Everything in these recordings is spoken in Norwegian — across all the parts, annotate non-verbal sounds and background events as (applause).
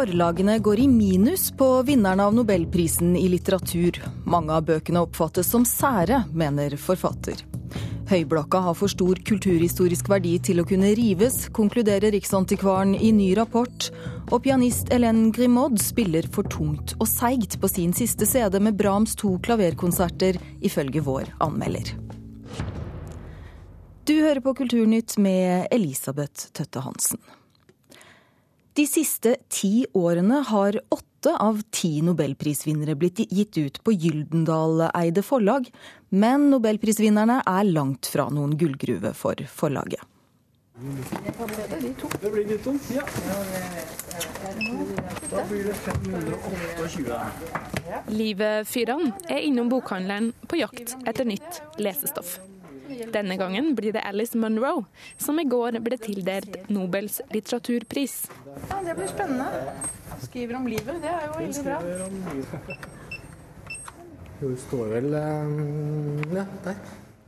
Forlagene går i minus på vinnerne av nobelprisen i litteratur. Mange av bøkene oppfattes som sære, mener forfatter. Høyblokka har for stor kulturhistorisk verdi til å kunne rives, konkluderer Riksantikvaren i ny rapport. Og pianist Hélène Grimaud spiller for tungt og seigt på sin siste CD med Brahms to klaverkonserter, ifølge vår anmelder. Du hører på Kulturnytt med Elisabeth Tøtte Hansen. De siste ti årene har åtte av ti nobelprisvinnere blitt gitt ut på Gyldendal-eide forlag, men nobelprisvinnerne er langt fra noen gullgruve for forlaget. Det blir de to, ja. Da blir det 528. Livet Fyran er innom bokhandleren på jakt etter nytt lesestoff. Denne gangen blir det Alice Munro, som i går ble tildelt Nobels litteraturpris. Ja, Det blir spennende. Skriver om livet, det er jo veldig bra. Hun står vel eh, ja, der.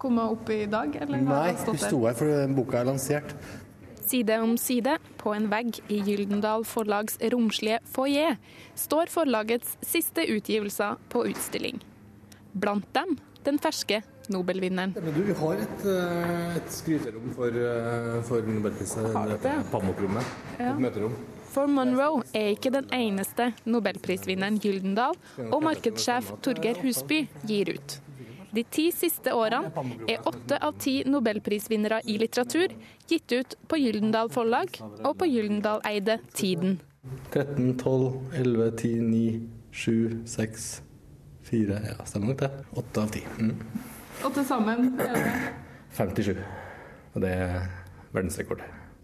Komme opp i dag, eller Nei, hun sto her fordi boka er lansert. Side om side, på en vegg i Gyldendal Forlags romslige foyer, står forlagets siste utgivelser på utstilling. Blant dem den ferske Nobelvinneren. Men du, vi har et, eh, et skryterom for, eh, for Nobelprisen. Ja. Et møterom. For Monroe er ikke den eneste nobelprisvinneren Gyldendal og markedssjef Torgeir Husby gir ut. De ti siste årene er åtte av ti nobelprisvinnere i litteratur gitt ut på Gyldendal Forlag og på Gyldendal-eide Tiden. 13, 12, 11, 10, 9, 7, 6, 4 Ja, stemmer nok det. 8 av 10. Mm. Og til sammen er 57. (clears throat) Og det er verdensrekord.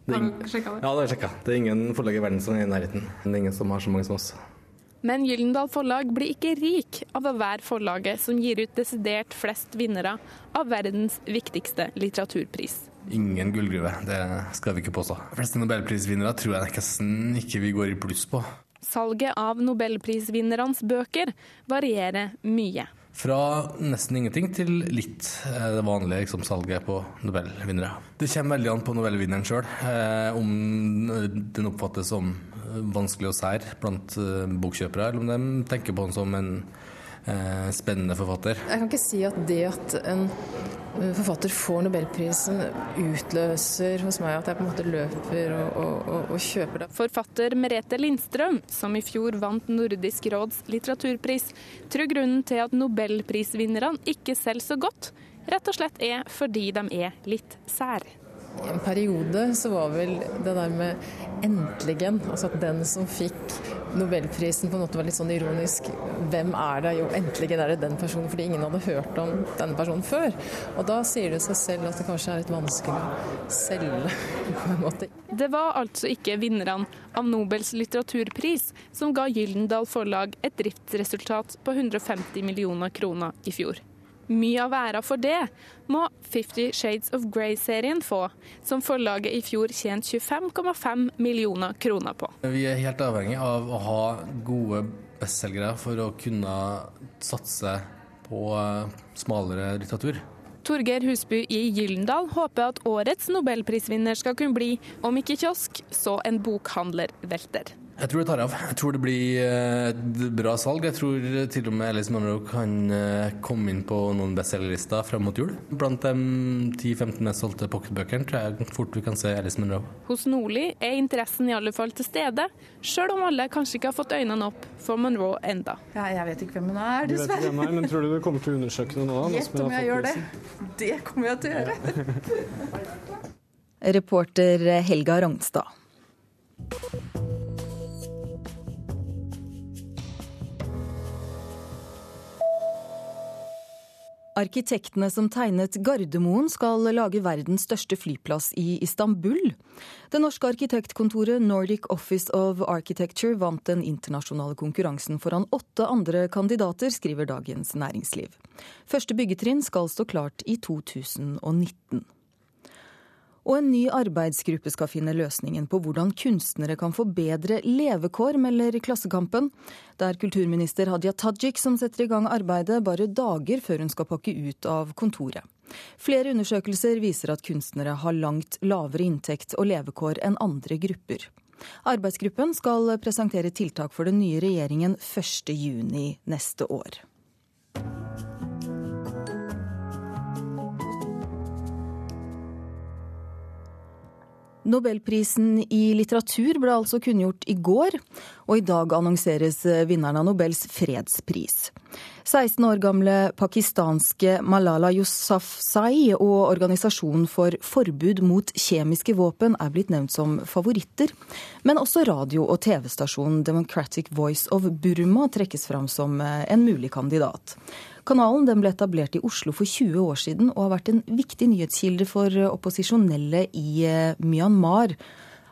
Det er Har du sjekka det? Ja, det har jeg sjekka. Det er ingen forlag i verden som er i nærheten. Det er ingen som har så mange som oss. Men Gyllendal Forlag blir ikke rik av å være forlaget som gir ut desidert flest vinnere av verdens viktigste litteraturpris. Ingen gullgruve, det skal vi ikke påstå. De fleste nobelprisvinnere tror jeg nesten ikke vi går i pluss på. Salget av nobelprisvinnernes bøker varierer mye. Fra nesten ingenting til litt eh, det vanlige liksom, salget på nobelvinnere. Det kommer veldig an på nobelvinneren sjøl, eh, om den oppfattes som eh, vanskelig og sær blant eh, bokkjøpere, eller om de tenker på den som en eh, spennende forfatter. Jeg kan ikke si at det at en eh, forfatter får nobelprisen utløser hos meg at jeg på en måte løper og, og, og, og kjøper det. Forfatter Merete Lindstrøm, som i fjor vant Nordisk råds litteraturpris, tror grunnen til at nobelprisvinnerne ikke selger så godt, rett og slett er fordi de er litt sær. I en periode så var vel det der med 'endeligen', altså at den som fikk nobelprisen på en måte var litt sånn ironisk. Hvem er det? Jo, endelig er det den personen, fordi ingen hadde hørt om denne personen før. Og da sier det seg selv at det kanskje er litt vanskelig å selge, på en måte. Det var altså ikke vinnerne av Nobels litteraturpris som ga Gyldendal Forlag et driftsresultat på 150 millioner kroner i fjor. Mye av æra for det må Fifty Shades of Grey-serien få, som forlaget i fjor tjente 25,5 millioner kroner på. Vi er helt avhengig av å ha gode bestselgere for å kunne satse på eh, smalere litteratur. Torgeir Husby i Gyllendal håper at årets nobelprisvinner skal kunne bli, om ikke kiosk, så en bokhandlervelter. Jeg tror det tar av. Jeg tror det blir eh, et bra salg. Jeg tror til og med Alice Monroe kan eh, komme inn på noen bestselgerlister frem mot jul. Blant de 10-15 mest solgte pocketbøkene tror jeg fort vi kan se Alice Monroe. Hos Nordli er interessen i alle fall til stede, sjøl om alle kanskje ikke har fått øynene opp for Monroe enda. Ja, jeg vet ikke hvem hun er, dessverre. Du vet ikke hvem er, men tror du du kommer til å undersøke det nå? Gjett om jeg gjør det. Det kommer jeg til å gjøre. Reporter Helga Ragnstad. Arkitektene som tegnet Gardermoen skal lage verdens største flyplass i Istanbul. Det norske arkitektkontoret Nordic Office of Architecture vant den internasjonale konkurransen foran åtte andre kandidater, skriver Dagens Næringsliv. Første byggetrinn skal stå klart i 2019. Og en ny arbeidsgruppe skal finne løsningen på hvordan kunstnere kan få bedre levekår, melder Klassekampen. Det er kulturminister Hadia Tajik som setter i gang arbeidet bare dager før hun skal pakke ut av kontoret. Flere undersøkelser viser at kunstnere har langt lavere inntekt og levekår enn andre grupper. Arbeidsgruppen skal presentere tiltak for den nye regjeringen 1.6 neste år. Nobelprisen i litteratur ble altså kunngjort i går, og i dag annonseres vinneren av Nobels fredspris. 16 år gamle pakistanske Malala Yousafzai og Organisasjonen for forbud mot kjemiske våpen er blitt nevnt som favoritter, men også radio- og TV-stasjonen Democratic Voice of Burma trekkes fram som en mulig kandidat. Kanalen ble etablert i Oslo for 20 år siden og har vært en viktig nyhetskilde for opposisjonelle i eh, Myanmar.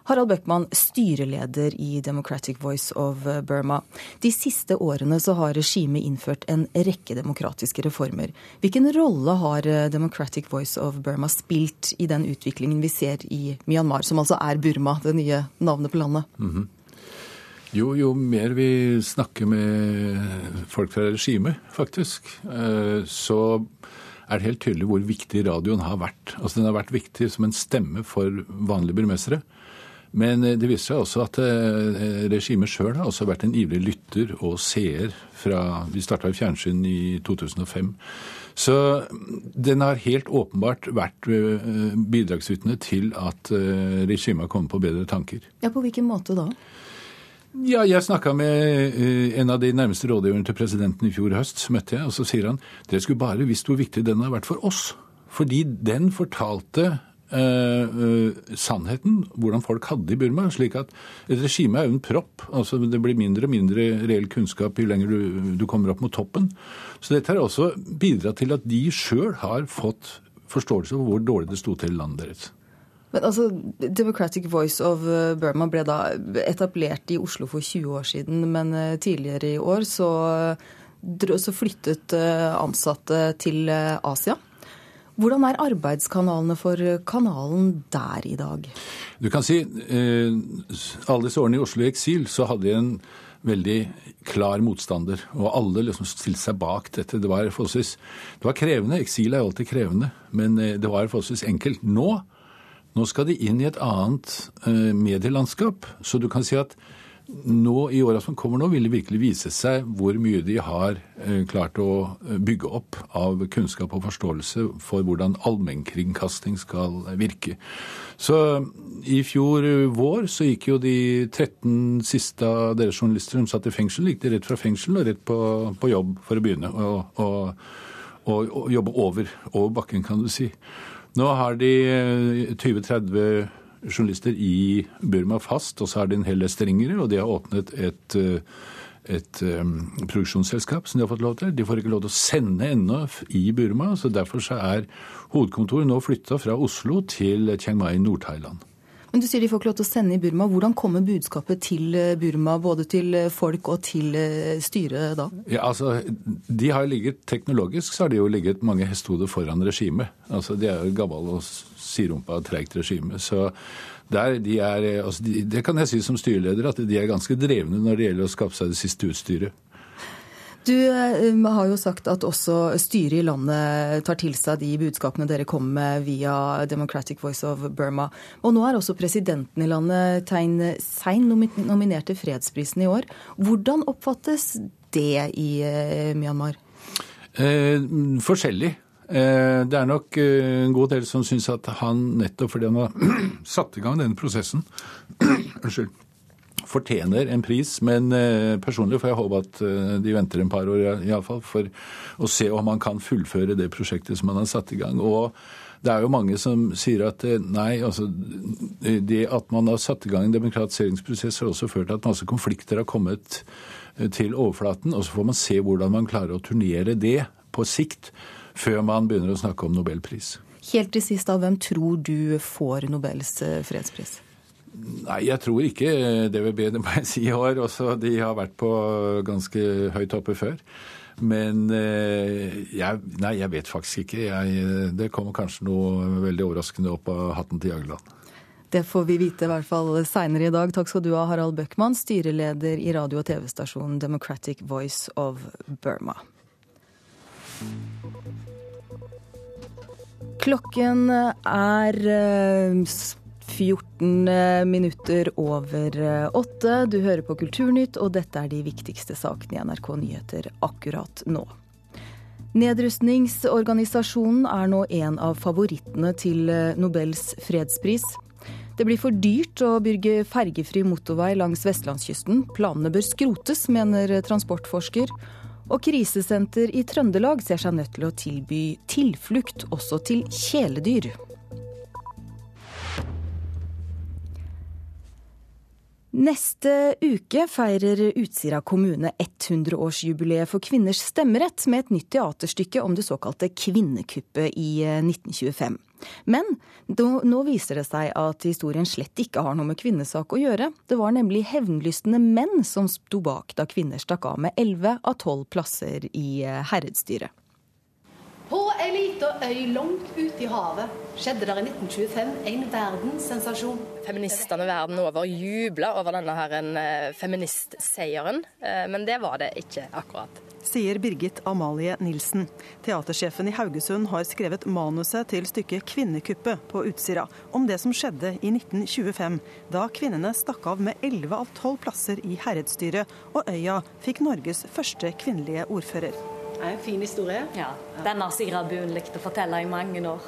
Harald Bøckmann, styreleder i Democratic Voice of Burma. De siste årene så har regimet innført en rekke demokratiske reformer. Hvilken rolle har eh, Democratic Voice of Burma spilt i den utviklingen vi ser i Myanmar, som altså er Burma, det nye navnet på landet? Mm -hmm. Jo, jo mer vi snakker med folk fra regimet, faktisk, eh, så er det helt tydelig hvor viktig radioen har vært. Altså Den har vært viktig som en stemme for vanlige burmesere. Men eh, det viser seg også at eh, regimet sjøl har også vært en ivrig lytter og seer fra Vi starta i fjernsyn i 2005. Så den har helt åpenbart vært bidragsytende til at regimet har kommet på bedre tanker. Ja, På hvilken måte da? Ja, jeg snakka med eh, en av de nærmeste rådgiverne til presidenten i fjor høst. møtte jeg, og Så sier han dere skulle bare visst hvor viktig den har vært for oss. Fordi den fortalte Uh, uh, sannheten, hvordan folk hadde i Burma. slik at Et regime er jo en propp. altså Det blir mindre og mindre reell kunnskap jo lenger du, du kommer opp mot toppen. Så dette har også bidratt til at de sjøl har fått forståelse for hvor dårlig det sto til i landet deres. Men altså, Democratic Voice of uh, Burma ble da etablert i Oslo for 20 år siden, men uh, tidligere i år så, så flyttet ansatte til Asia. Hvordan er arbeidskanalene for kanalen der i dag? Du kan si alle disse årene i Oslo i eksil så hadde jeg en veldig klar motstander. Og alle liksom stilte seg bak dette. Det var, det var krevende. Eksil er jo alltid krevende. Men det var forholdsvis enkelt. Nå nå skal de inn i et annet eh, medielandskap. Så du kan si at nå i åra som kommer nå, vil det virkelig vise seg hvor mye de har eh, klart å eh, bygge opp av kunnskap og forståelse for hvordan allmennkringkasting skal virke. Så i fjor vår så gikk jo de 13 siste av deres journalister som satt i fengsel, gikk de rett fra fengsel og rett på, på jobb for å begynne å jobbe over, over bakken, kan du si. Nå har de 20-30 eh, journalister i Burma fast, og så har de en hel del strengere, og de har åpnet et, eh, et um, produksjonsselskap som de har fått lov til. De får ikke lov til å sende ennå i Burma, så derfor så er hovedkontoret nå flytta fra Oslo til Chiang Mai i Nord-Thailand. Men du sier de får ikke lov til å sende i Burma. Hvordan kommer budskapet til eh, Burma, både til eh, folk og til eh, styret da? Ja, altså, de har ligget, Teknologisk så har de jo ligget mange hestehoder foran regimet. Altså, de er jo gammel og sirumpa treigt regime. Så der, de er, altså, de, det kan jeg si som styreleder, at de er ganske drevne når det gjelder å skape seg det siste utstyret. Du eh, har jo sagt at også styret i landet tar til seg de budskapene dere kommer med via Democratic Voice of Burma. Og nå er også presidenten i landet, Tein Sein, nominert til fredsprisen i år. Hvordan oppfattes det i eh, Myanmar? Eh, forskjellig. Eh, det er nok eh, en god del som syns at han nettopp fordi han har (clears throat) satt i gang denne prosessen (clears throat) Unnskyld fortjener en pris. Men eh, personlig får jeg håpe at eh, de venter en par år iallfall for å se om man kan fullføre det prosjektet som man har satt i gang. Og det er jo mange som sier at eh, nei, altså det at man har satt i gang en demokratiseringsprosess har også ført til at masse konflikter har kommet til overflaten. Og så får man se hvordan man klarer å turnere det på sikt før man begynner å snakke om nobelpris. Helt til sist, da, hvem tror du får Nobels fredspris? Nei, jeg tror ikke DVB, det må jeg si i år. Også de har vært på ganske høyt oppe før. Men eh, jeg, nei, jeg vet faktisk ikke. Jeg, det kommer kanskje noe veldig overraskende opp av hatten til Jagland. Det får vi vite i hvert fall seinere i dag. Takk skal du ha, Harald Bøckmann, styreleder i radio- og TV-stasjonen Democratic Voice of Burma. Klokken er 14 eh, minutter over eh, åtte. Du hører på Kulturnytt, og dette er de viktigste sakene i NRK Nyheter akkurat nå. Nedrustningsorganisasjonen er nå en av favorittene til eh, Nobels fredspris. Det blir for dyrt å bygge fergefri motorvei langs vestlandskysten. Planene bør skrotes, mener transportforsker. Og krisesenter i Trøndelag ser seg nødt til å tilby tilflukt også til kjæledyr. Neste uke feirer Utsira kommune 100-årsjubileet for kvinners stemmerett med et nytt teaterstykke om det såkalte kvinnekuppet i 1925. Eh, Men nå viser det seg at historien slett ikke har noe med kvinnesak å gjøre. Det var nemlig hevnlystne menn som sto bak da kvinner stakk av med 11 av 12 plasser i eh, herredsstyret. Ei lita øy langt ute i havet skjedde det i 1925 en verdenssensasjon. Feministene verden over jubla over denne her en feministseieren, eh, men det var det ikke akkurat. Sier Birgit Amalie Nilsen. Teatersjefen i Haugesund har skrevet manuset til stykket 'Kvinnekuppet' på Utsira, om det som skjedde i 1925, da kvinnene stakk av med 11 av 12 plasser i herredsstyret, og øya fikk Norges første kvinnelige ordfører. Det er en fin historie. Ja, Den har Sigrid Buen likt å fortelle i mange år.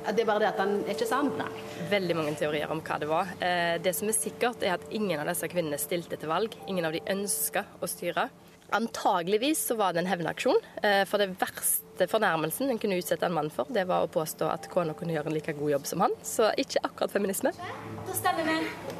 Det er bare det at den er ikke sann. Nei. Veldig mange teorier om hva det var. Eh, det som er sikkert, er at ingen av disse kvinnene stilte til valg. Ingen av de ønska å styre. Antageligvis så var det en hevnaksjon. Eh, for det verste fornærmelsen en kunne utsette en mann for, det var å påstå at kona kunne gjøre en like god jobb som han. Så ikke akkurat feminisme. Da stemmer vi.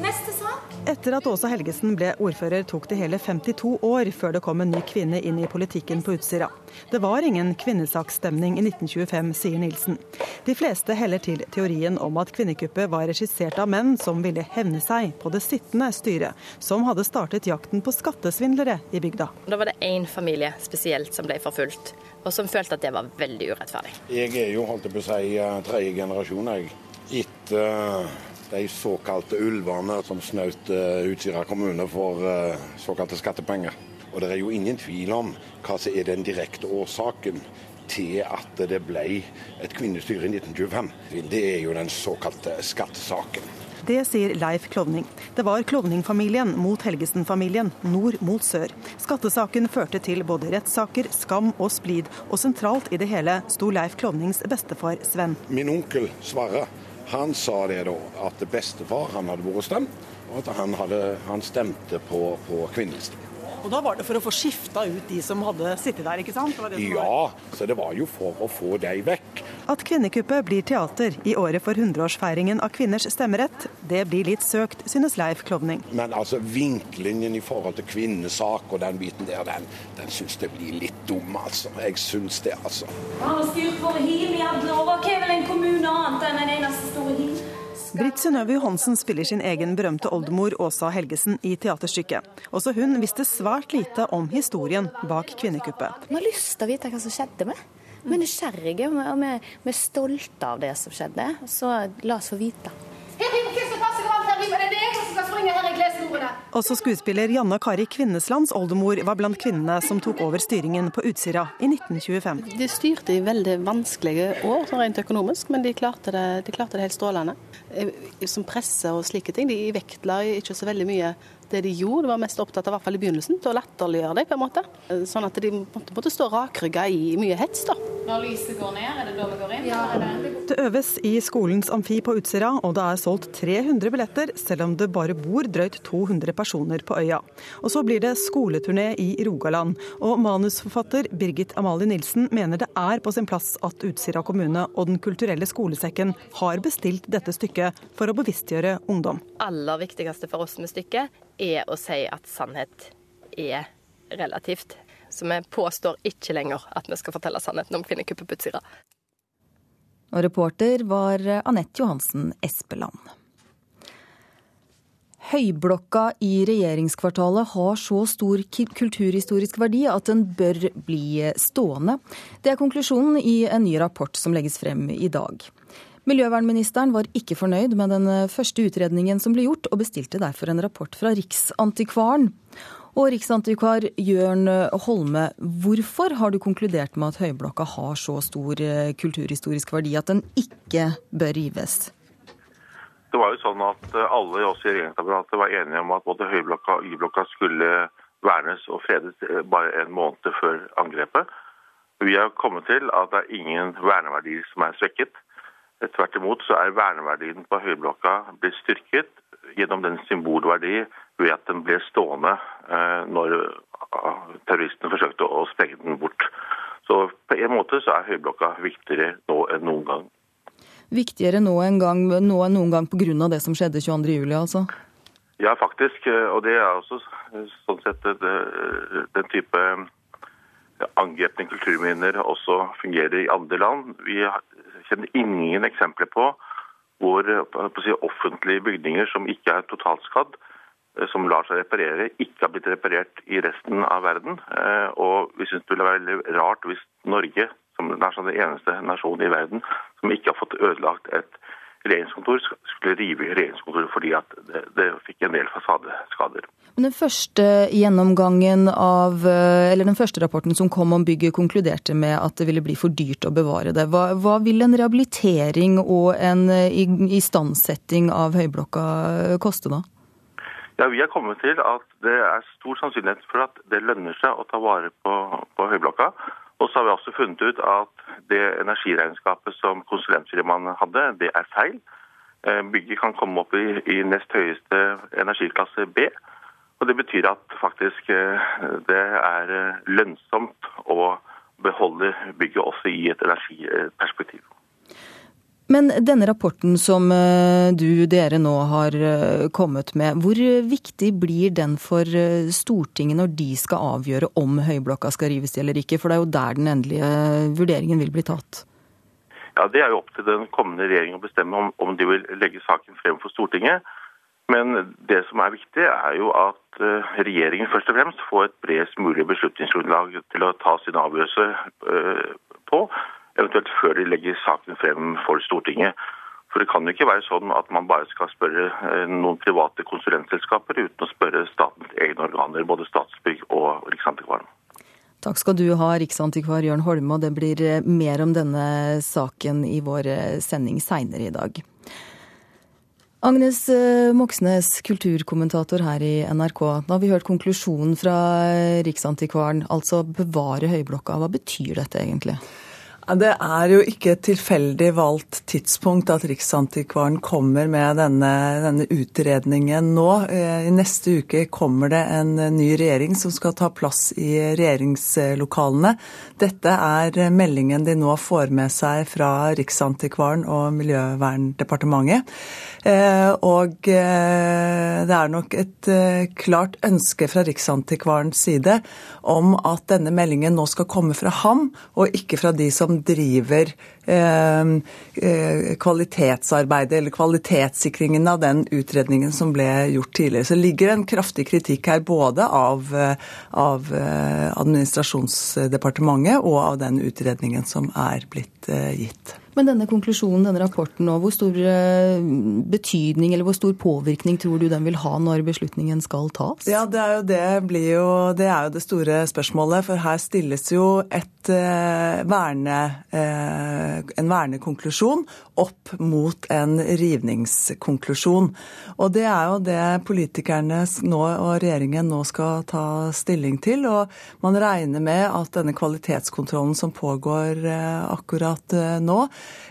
Neste sak. Etter at Åsa Helgesen ble ordfører, tok det hele 52 år før det kom en ny kvinne inn i politikken på Utsira. Det var ingen kvinnesaksstemning i 1925, sier Nilsen. De fleste heller til teorien om at kvinnekuppet var regissert av menn som ville hevne seg på det sittende styret, som hadde startet jakten på skattesvindlere i bygda. Da var det én familie spesielt som ble forfulgt, og som følte at det var veldig urettferdig. Jeg er jo, holdt jeg på å si, tredje generasjon, jeg. Etter de såkalte ulvene som snaut Utsira kommune for såkalte skattepenger. Og det er jo ingen tvil om hva som er den direkte årsaken til at det ble et kvinnestyre i 1925. Det er jo den såkalte skattesaken. Det sier Leif Klovning. Det var Klovning-familien mot Helgesen-familien, nord mot sør. Skattesaken førte til både rettssaker, skam og splid, og sentralt i det hele sto Leif Klovnings bestefar Sven. Min onkel Sverre han sa det da, at bestefar han hadde vært stemt, og at han, hadde, han stemte på, på kvinnelisten. Og da var det for å få skifta ut de som hadde sittet der, ikke sant? Det det ja, så det var jo for å få de vekk. At Kvinnekuppet blir teater i året for 100-årsfeiringen av kvinners stemmerett, det blir litt søkt, synes Leif Klovning. Men altså vinklingen i forhold til kvinnesak og den biten der, den, den syns det blir litt dum, altså. Jeg syns det, altså. Han har styrt våre him i alle år. Hva er vel en kommune annet enn en eneste store him? Britt Synnøve Johansen spiller sin egen berømte oldemor Åsa Helgesen i teaterstykket. Også hun visste svært lite om historien bak kvinnekuppet. Man har lyst til å vite hva som skjedde med. Vi er nysgjerrige og vi er stolte av det som skjedde. Så la oss få vite. Også skuespiller Janna Kari Kvinneslands oldemor var blant kvinnene som tok over styringen på Utsira i 1925. De styrte i veldig vanskelige år sånn rent økonomisk, men de klarte, det, de klarte det helt strålende. Som presse og slike ting, de vektla ikke så veldig mye det de gjorde. Var mest opptatt av, i hvert fall i begynnelsen, til å latterliggjøre det på en måte. Sånn at de måtte, måtte stå rakrygga i mye hets, da. Når lyset går ned, er det da vi går inn? Ja. Det øves i skolens amfi på Utsira, og det er solgt 300 billetter, selv om det bare bor drøyt 200 personer på øya. Og så blir det skoleturné i Rogaland, og manusforfatter Birgit Amalie Nilsen mener det er på sin plass at Utsira kommune og Den kulturelle skolesekken har bestilt dette stykket for å bevisstgjøre ungdom. Aller viktigste for oss med stykket er å si at sannhet er relativt. Så vi påstår ikke lenger at vi skal fortelle sannheten om kvinnekuppet på Utsira. Og reporter var Anette Johansen Espeland. Høyblokka i regjeringskvartalet har så stor kulturhistorisk verdi at den bør bli stående. Det er konklusjonen i en ny rapport som legges frem i dag. Miljøvernministeren var ikke fornøyd med den første utredningen som ble gjort, og bestilte derfor en rapport fra Riksantikvaren. Og riksantikvar Jørn Holme, hvorfor har du konkludert med at Høyblokka har så stor kulturhistorisk verdi at den ikke bør rives? Det var jo sånn at eh, alle oss i regjeringsapparatet var enige om at både Høyblokka og Y-blokka skulle vernes og fredes eh, bare en måned før angrepet. Vi har kommet til at det er ingen verneverdier som er svekket. Tvert imot så er verneverdien på Høyblokka blitt styrket gjennom den symbolverdi ved at den ble stående eh, når terroristene forsøkte å sprenge den bort. Så på en måte så er Høyblokka viktigere nå enn noen gang viktigere nå enn, gang, nå enn noen gang pga. det som skjedde 22.07, altså? Ja, faktisk. Og det er også sånn sett det, den type angrepne kulturminner også fungerer i andre land. Vi kjenner ingen eksempler på hvor på si, offentlige bygninger som ikke er totalskadd, som lar seg reparere, ikke har blitt reparert i resten av verden. Og vi syns det ville være veldig rart hvis Norge som er sånn den eneste nasjonen i verden som ikke har fått ødelagt et regjeringskontor, skulle rive regjeringskontoret fordi at det, det fikk en del fasadeskader. Men Den første gjennomgangen av, eller den første rapporten som kom om bygget, konkluderte med at det ville bli for dyrt å bevare det. Hva, hva vil en rehabilitering og en istandsetting av Høyblokka koste da? Ja, Vi har kommet til at det er stor sannsynlighet for at det lønner seg å ta vare på, på Høyblokka. Og så har vi også funnet ut at det energiregnskapet som konsulentfirmaene hadde, det er feil. Eh, bygget kan komme opp i, i nest høyeste energiklasse B. Og Det betyr at faktisk eh, det er eh, lønnsomt å beholde bygget også i et energiperspektiv. Men denne rapporten som eh, du, dere nå har eh, kommet med, hvor viktig blir den for eh, Stortinget når de skal avgjøre om Høyblokka skal rives eller ikke? For det er jo der den endelige vurderingen vil bli tatt. Ja, Det er jo opp til den kommende regjeringen å bestemme om, om de vil legge saken frem for Stortinget. Men det som er viktig, er jo at regjeringen først og fremst får et bredest mulig beslutningsgrunnlag til å ta sin avgjørelse på eventuelt før de legger saken frem for Stortinget. For Det kan jo ikke være sånn at man bare skal spørre eh, noen private konsulentselskaper uten å spørre statens egne organer, både Statsbygg og Riksantikvaren. Takk skal du ha, riksantikvar Jørn Holme, og det blir eh, mer om denne saken i vår eh, sending seinere i dag. Agnes Moxnes, kulturkommentator her i NRK. Nå har vi hørt konklusjonen fra Riksantikvaren, altså bevare Høyblokka. Hva betyr dette egentlig? Det er jo ikke et tilfeldig valgt tidspunkt at Riksantikvaren kommer med denne, denne, utredningen nå. Eh, I neste uke kommer det en ny regjering som skal ta plass i regjeringslokalene. Dette er meldingen de nå får med seg fra Riksantikvaren og Miljøverndepartementet. Eh, og eh, det er nok et klart ønske fra Riksantikvarens side om at denne meldingen nå skal komme fra ham, og ikke fra de som driver eh, eh, kvalitetsarbeidet eller kvalitetssikringen av den utredningen som ble gjort tidligere. Så ligger en kraftig kritikk her både av, eh, av administrasjonsdepartementet og av den utredningen som er blitt gitt. Men denne konklusjonen, denne rapporten nå, hvor stor betydning eller hvor stor påvirkning tror du den vil ha når beslutningen skal tas? Ja, Det er jo det, blir jo, det, er jo det store spørsmålet. For her stilles jo et Eh, verne, eh, en vernekonklusjon opp mot en rivningskonklusjon. Og det er jo det politikerne nå, og regjeringen nå skal ta stilling til. Og man regner med at denne kvalitetskontrollen som pågår eh, akkurat nå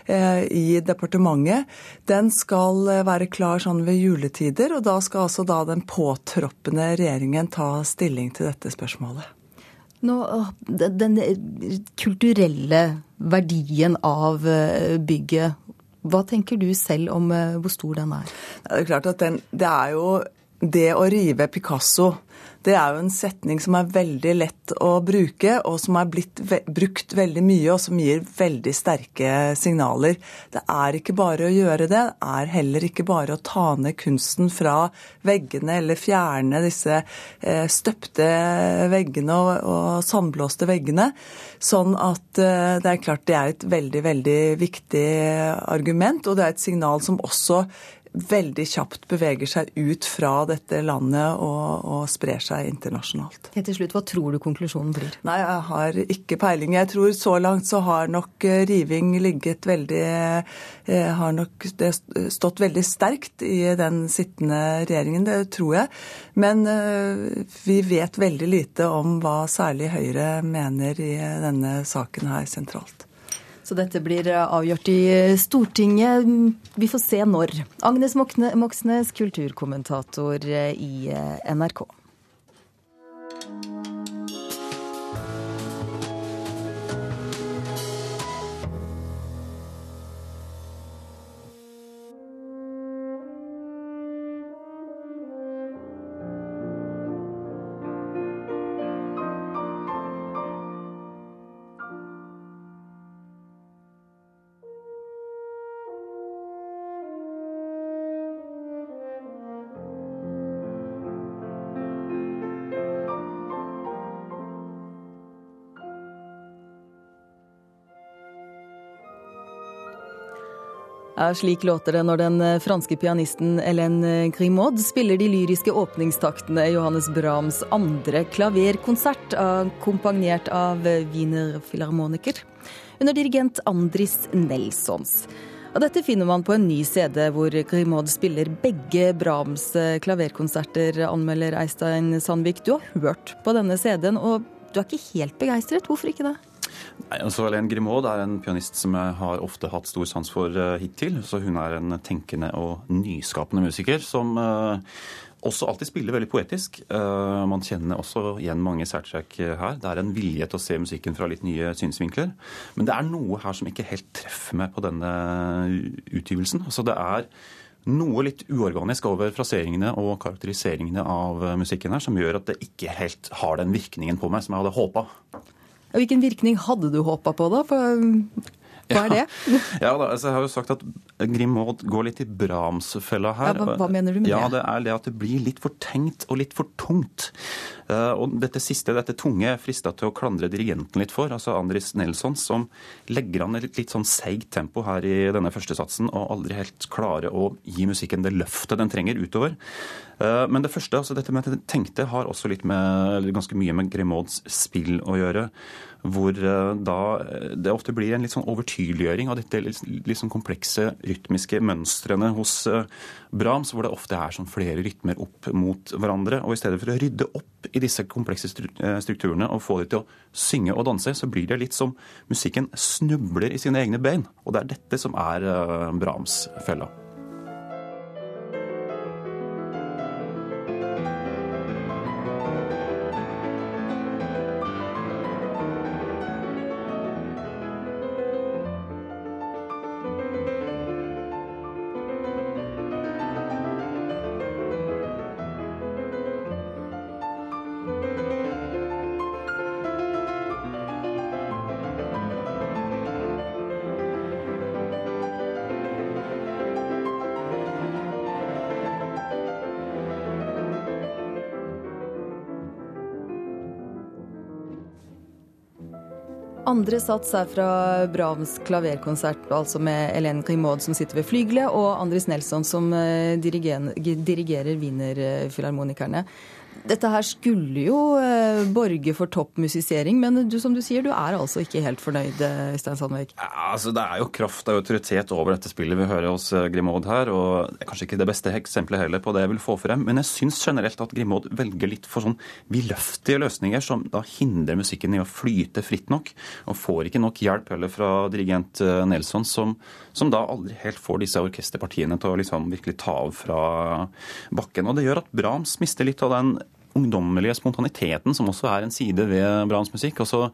i departementet, den skal være klar sånn ved juletider. Og da skal altså da den påtroppende regjeringen ta stilling til dette spørsmålet. Nå, den kulturelle verdien av eh, bygget, hva tenker du selv om eh, hvor stor den er? Det er klart at den, det er jo det å rive Picasso det er jo en setning som er veldig lett å bruke, og som er blitt ve brukt veldig mye, og som gir veldig sterke signaler. Det er ikke bare å gjøre det. Det er heller ikke bare å ta ned kunsten fra veggene eller fjerne disse eh, støpte veggene og, og, sandblåste veggene. Sånn at eh, det er klart det er et veldig, veldig viktig argument, og det er et signal som også veldig kjapt beveger seg ut fra dette landet og, og sprer seg internasjonalt. Helt til slutt, Hva tror du konklusjonen blir? Nei, Jeg har ikke peiling. Jeg tror så langt så har nok eh, riving ligget veldig eh, Har nok det stått veldig sterkt i den sittende regjeringen, det tror jeg. Men vi vet veldig lite om hva særlig Høyre mener i denne saken her sentralt. Så dette blir eh, avgjort i eh, Stortinget. Vi får se når. Agnes Moxnes, kulturkommentator eh, i NRK. Ja, slik låter det når den eh, franske pianisten Hélène Grimaud spiller de lyriske åpningstaktene i Johannes Brahms andre klaverkonsert, akkompagnert av Wiener Philharmoniker, under dirigent Andris Nelsons. Og dette finner man på en ny CD hvor Grimaud spiller begge Brahms eh, klaverkonserter, anmelder Eistein Sandvik. Du har hørt på denne CD-en, og du er ikke helt begeistret. Hvorfor ikke det? Altså Hélène Grimaud er en pianist som jeg har ofte hatt stor sans for uh, hittil. Så hun er en tenkende og nyskapende musiker som uh, også alltid spiller veldig poetisk. Uh, man kjenner også igjen mange særtrekk her. Det er en vilje til å se musikken fra litt nye synsvinkler. Men det er noe her som ikke helt treffer meg på denne utgivelsen. Altså det er noe litt uorganisk over fraseringene og karakteriseringene av musikken her, som gjør at det ikke helt har den virkningen på meg som jeg hadde håpa. Hvilken virkning hadde du håpa på, da? For hva er det? (laughs) ja, da, altså, Jeg har jo sagt at Grimaud går litt i Brahms-fella her. Ja, hva, hva, mener du med ja, det? Det er det at det blir litt for tenkt og litt for tungt. Uh, og dette siste, dette tunge, jeg frista til å klandre dirigenten litt for. altså Andris Nelson, som legger an et litt, litt sånn seigt tempo her i denne første satsen, og aldri helt klarer å gi musikken det løftet den trenger utover. Uh, men det første, altså dette med at jeg tenkte, har også litt med, ganske mye med Grimauds spill å gjøre hvor eh, da eh, det ofte blir en litt sånn overtydeliggjøring av dette litt sånn komplekse rytmiske mønstrene hos eh, Brahms, hvor det ofte er sånn flere rytmer opp mot hverandre. Og i stedet for å rydde opp i disse komplekse strukturene og få dem til å synge og danse, så blir det litt som musikken snubler i sine egne bein. Og det er dette som er Brahms-fella. Andre sats er fra Brahms klaverkonsert, altså med Hélène Grimaud som sitter ved flygelet, og Andris Nelson som eh, dirigerer Wienerfilharmonikerne. Dette her skulle jo eh, borge for toppmusisering, men du, som du sier, du er altså ikke helt fornøyd, eh, Sandvik? Ja, altså, det er jo kraft og autoritet over dette spillet vi hører hos eh, Grimaud her. og det er Kanskje ikke det beste eksempelet heller på det jeg vil få frem, men jeg syns generelt at Grimaud velger litt for sånn viløftige løsninger som da hindrer musikken i å flyte fritt nok, og får ikke nok hjelp heller fra dirigent Nelson, som, som da aldri helt får disse orkesterpartiene til å liksom virkelig ta av fra bakken. Og det gjør at Brahms mister litt av den ungdommelige spontaniteten, som også er en side ved Brahms musikk. Også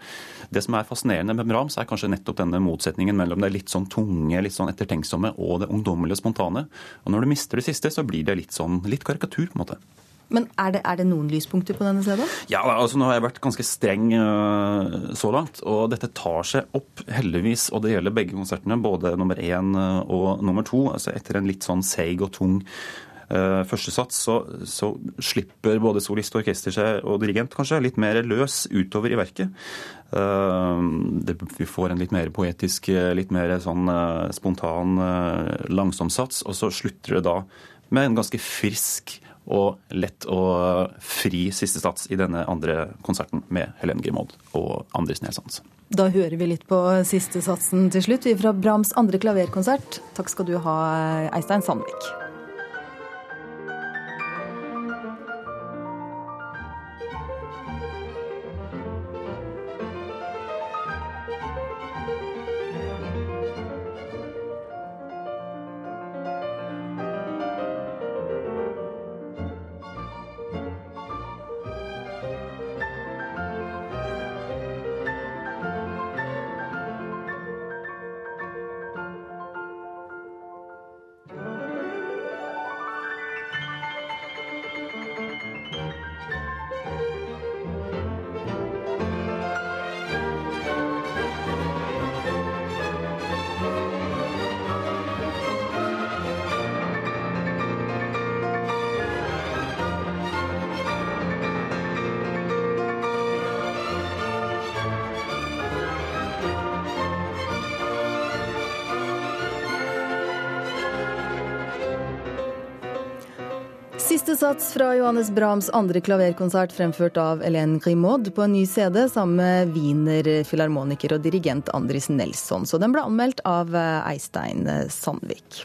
det som er fascinerende med Brahms, er kanskje nettopp denne motsetningen mellom det litt sånn tunge, litt sånn ettertenksomme og det ungdommelige spontane. Og når du mister det siste, så blir det litt sånn litt karikatur, på en måte. Men er det, er det, noen lyspunkter på denne CD? Ja, altså Nå har jeg vært ganske streng uh, så langt. Og dette tar seg opp, heldigvis. Og det gjelder begge konsertene, både nummer én og nummer to. Altså etter en litt sånn seig og tung eh, første sats, så, så, slipper både solist orkester seg, og dirigent kanskje, litt mer løs utover i verket. Eh, det, vi får en litt mer poetisk, litt mer sånn spontan, langsom sats, og så slutter det da med en ganske frisk og lett og fri siste sats i denne andre konserten med Helene Grimaud og Andris Nelsons. Da hører vi litt på siste satsen til slutt. Vi er fra Brahms andre klaverkonsert. Takk skal du ha, Eistein Sandvik. Siste sats fra Johannes Brahms andre klaverkonsert fremført av Hélène Grimaud på en ny CD sammen med Wiener filharmoniker og dirigent Andris Nelson. Så den ble anmeldt av eh, Eistein Sandvik.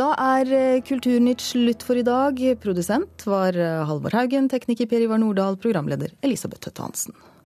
Da er eh, Kulturnytt slutt for i dag. Produsent var eh, Halvor Haugen, tekniker Per Ivar Nordahl, programleder Elisabeth Tøtte Hansen.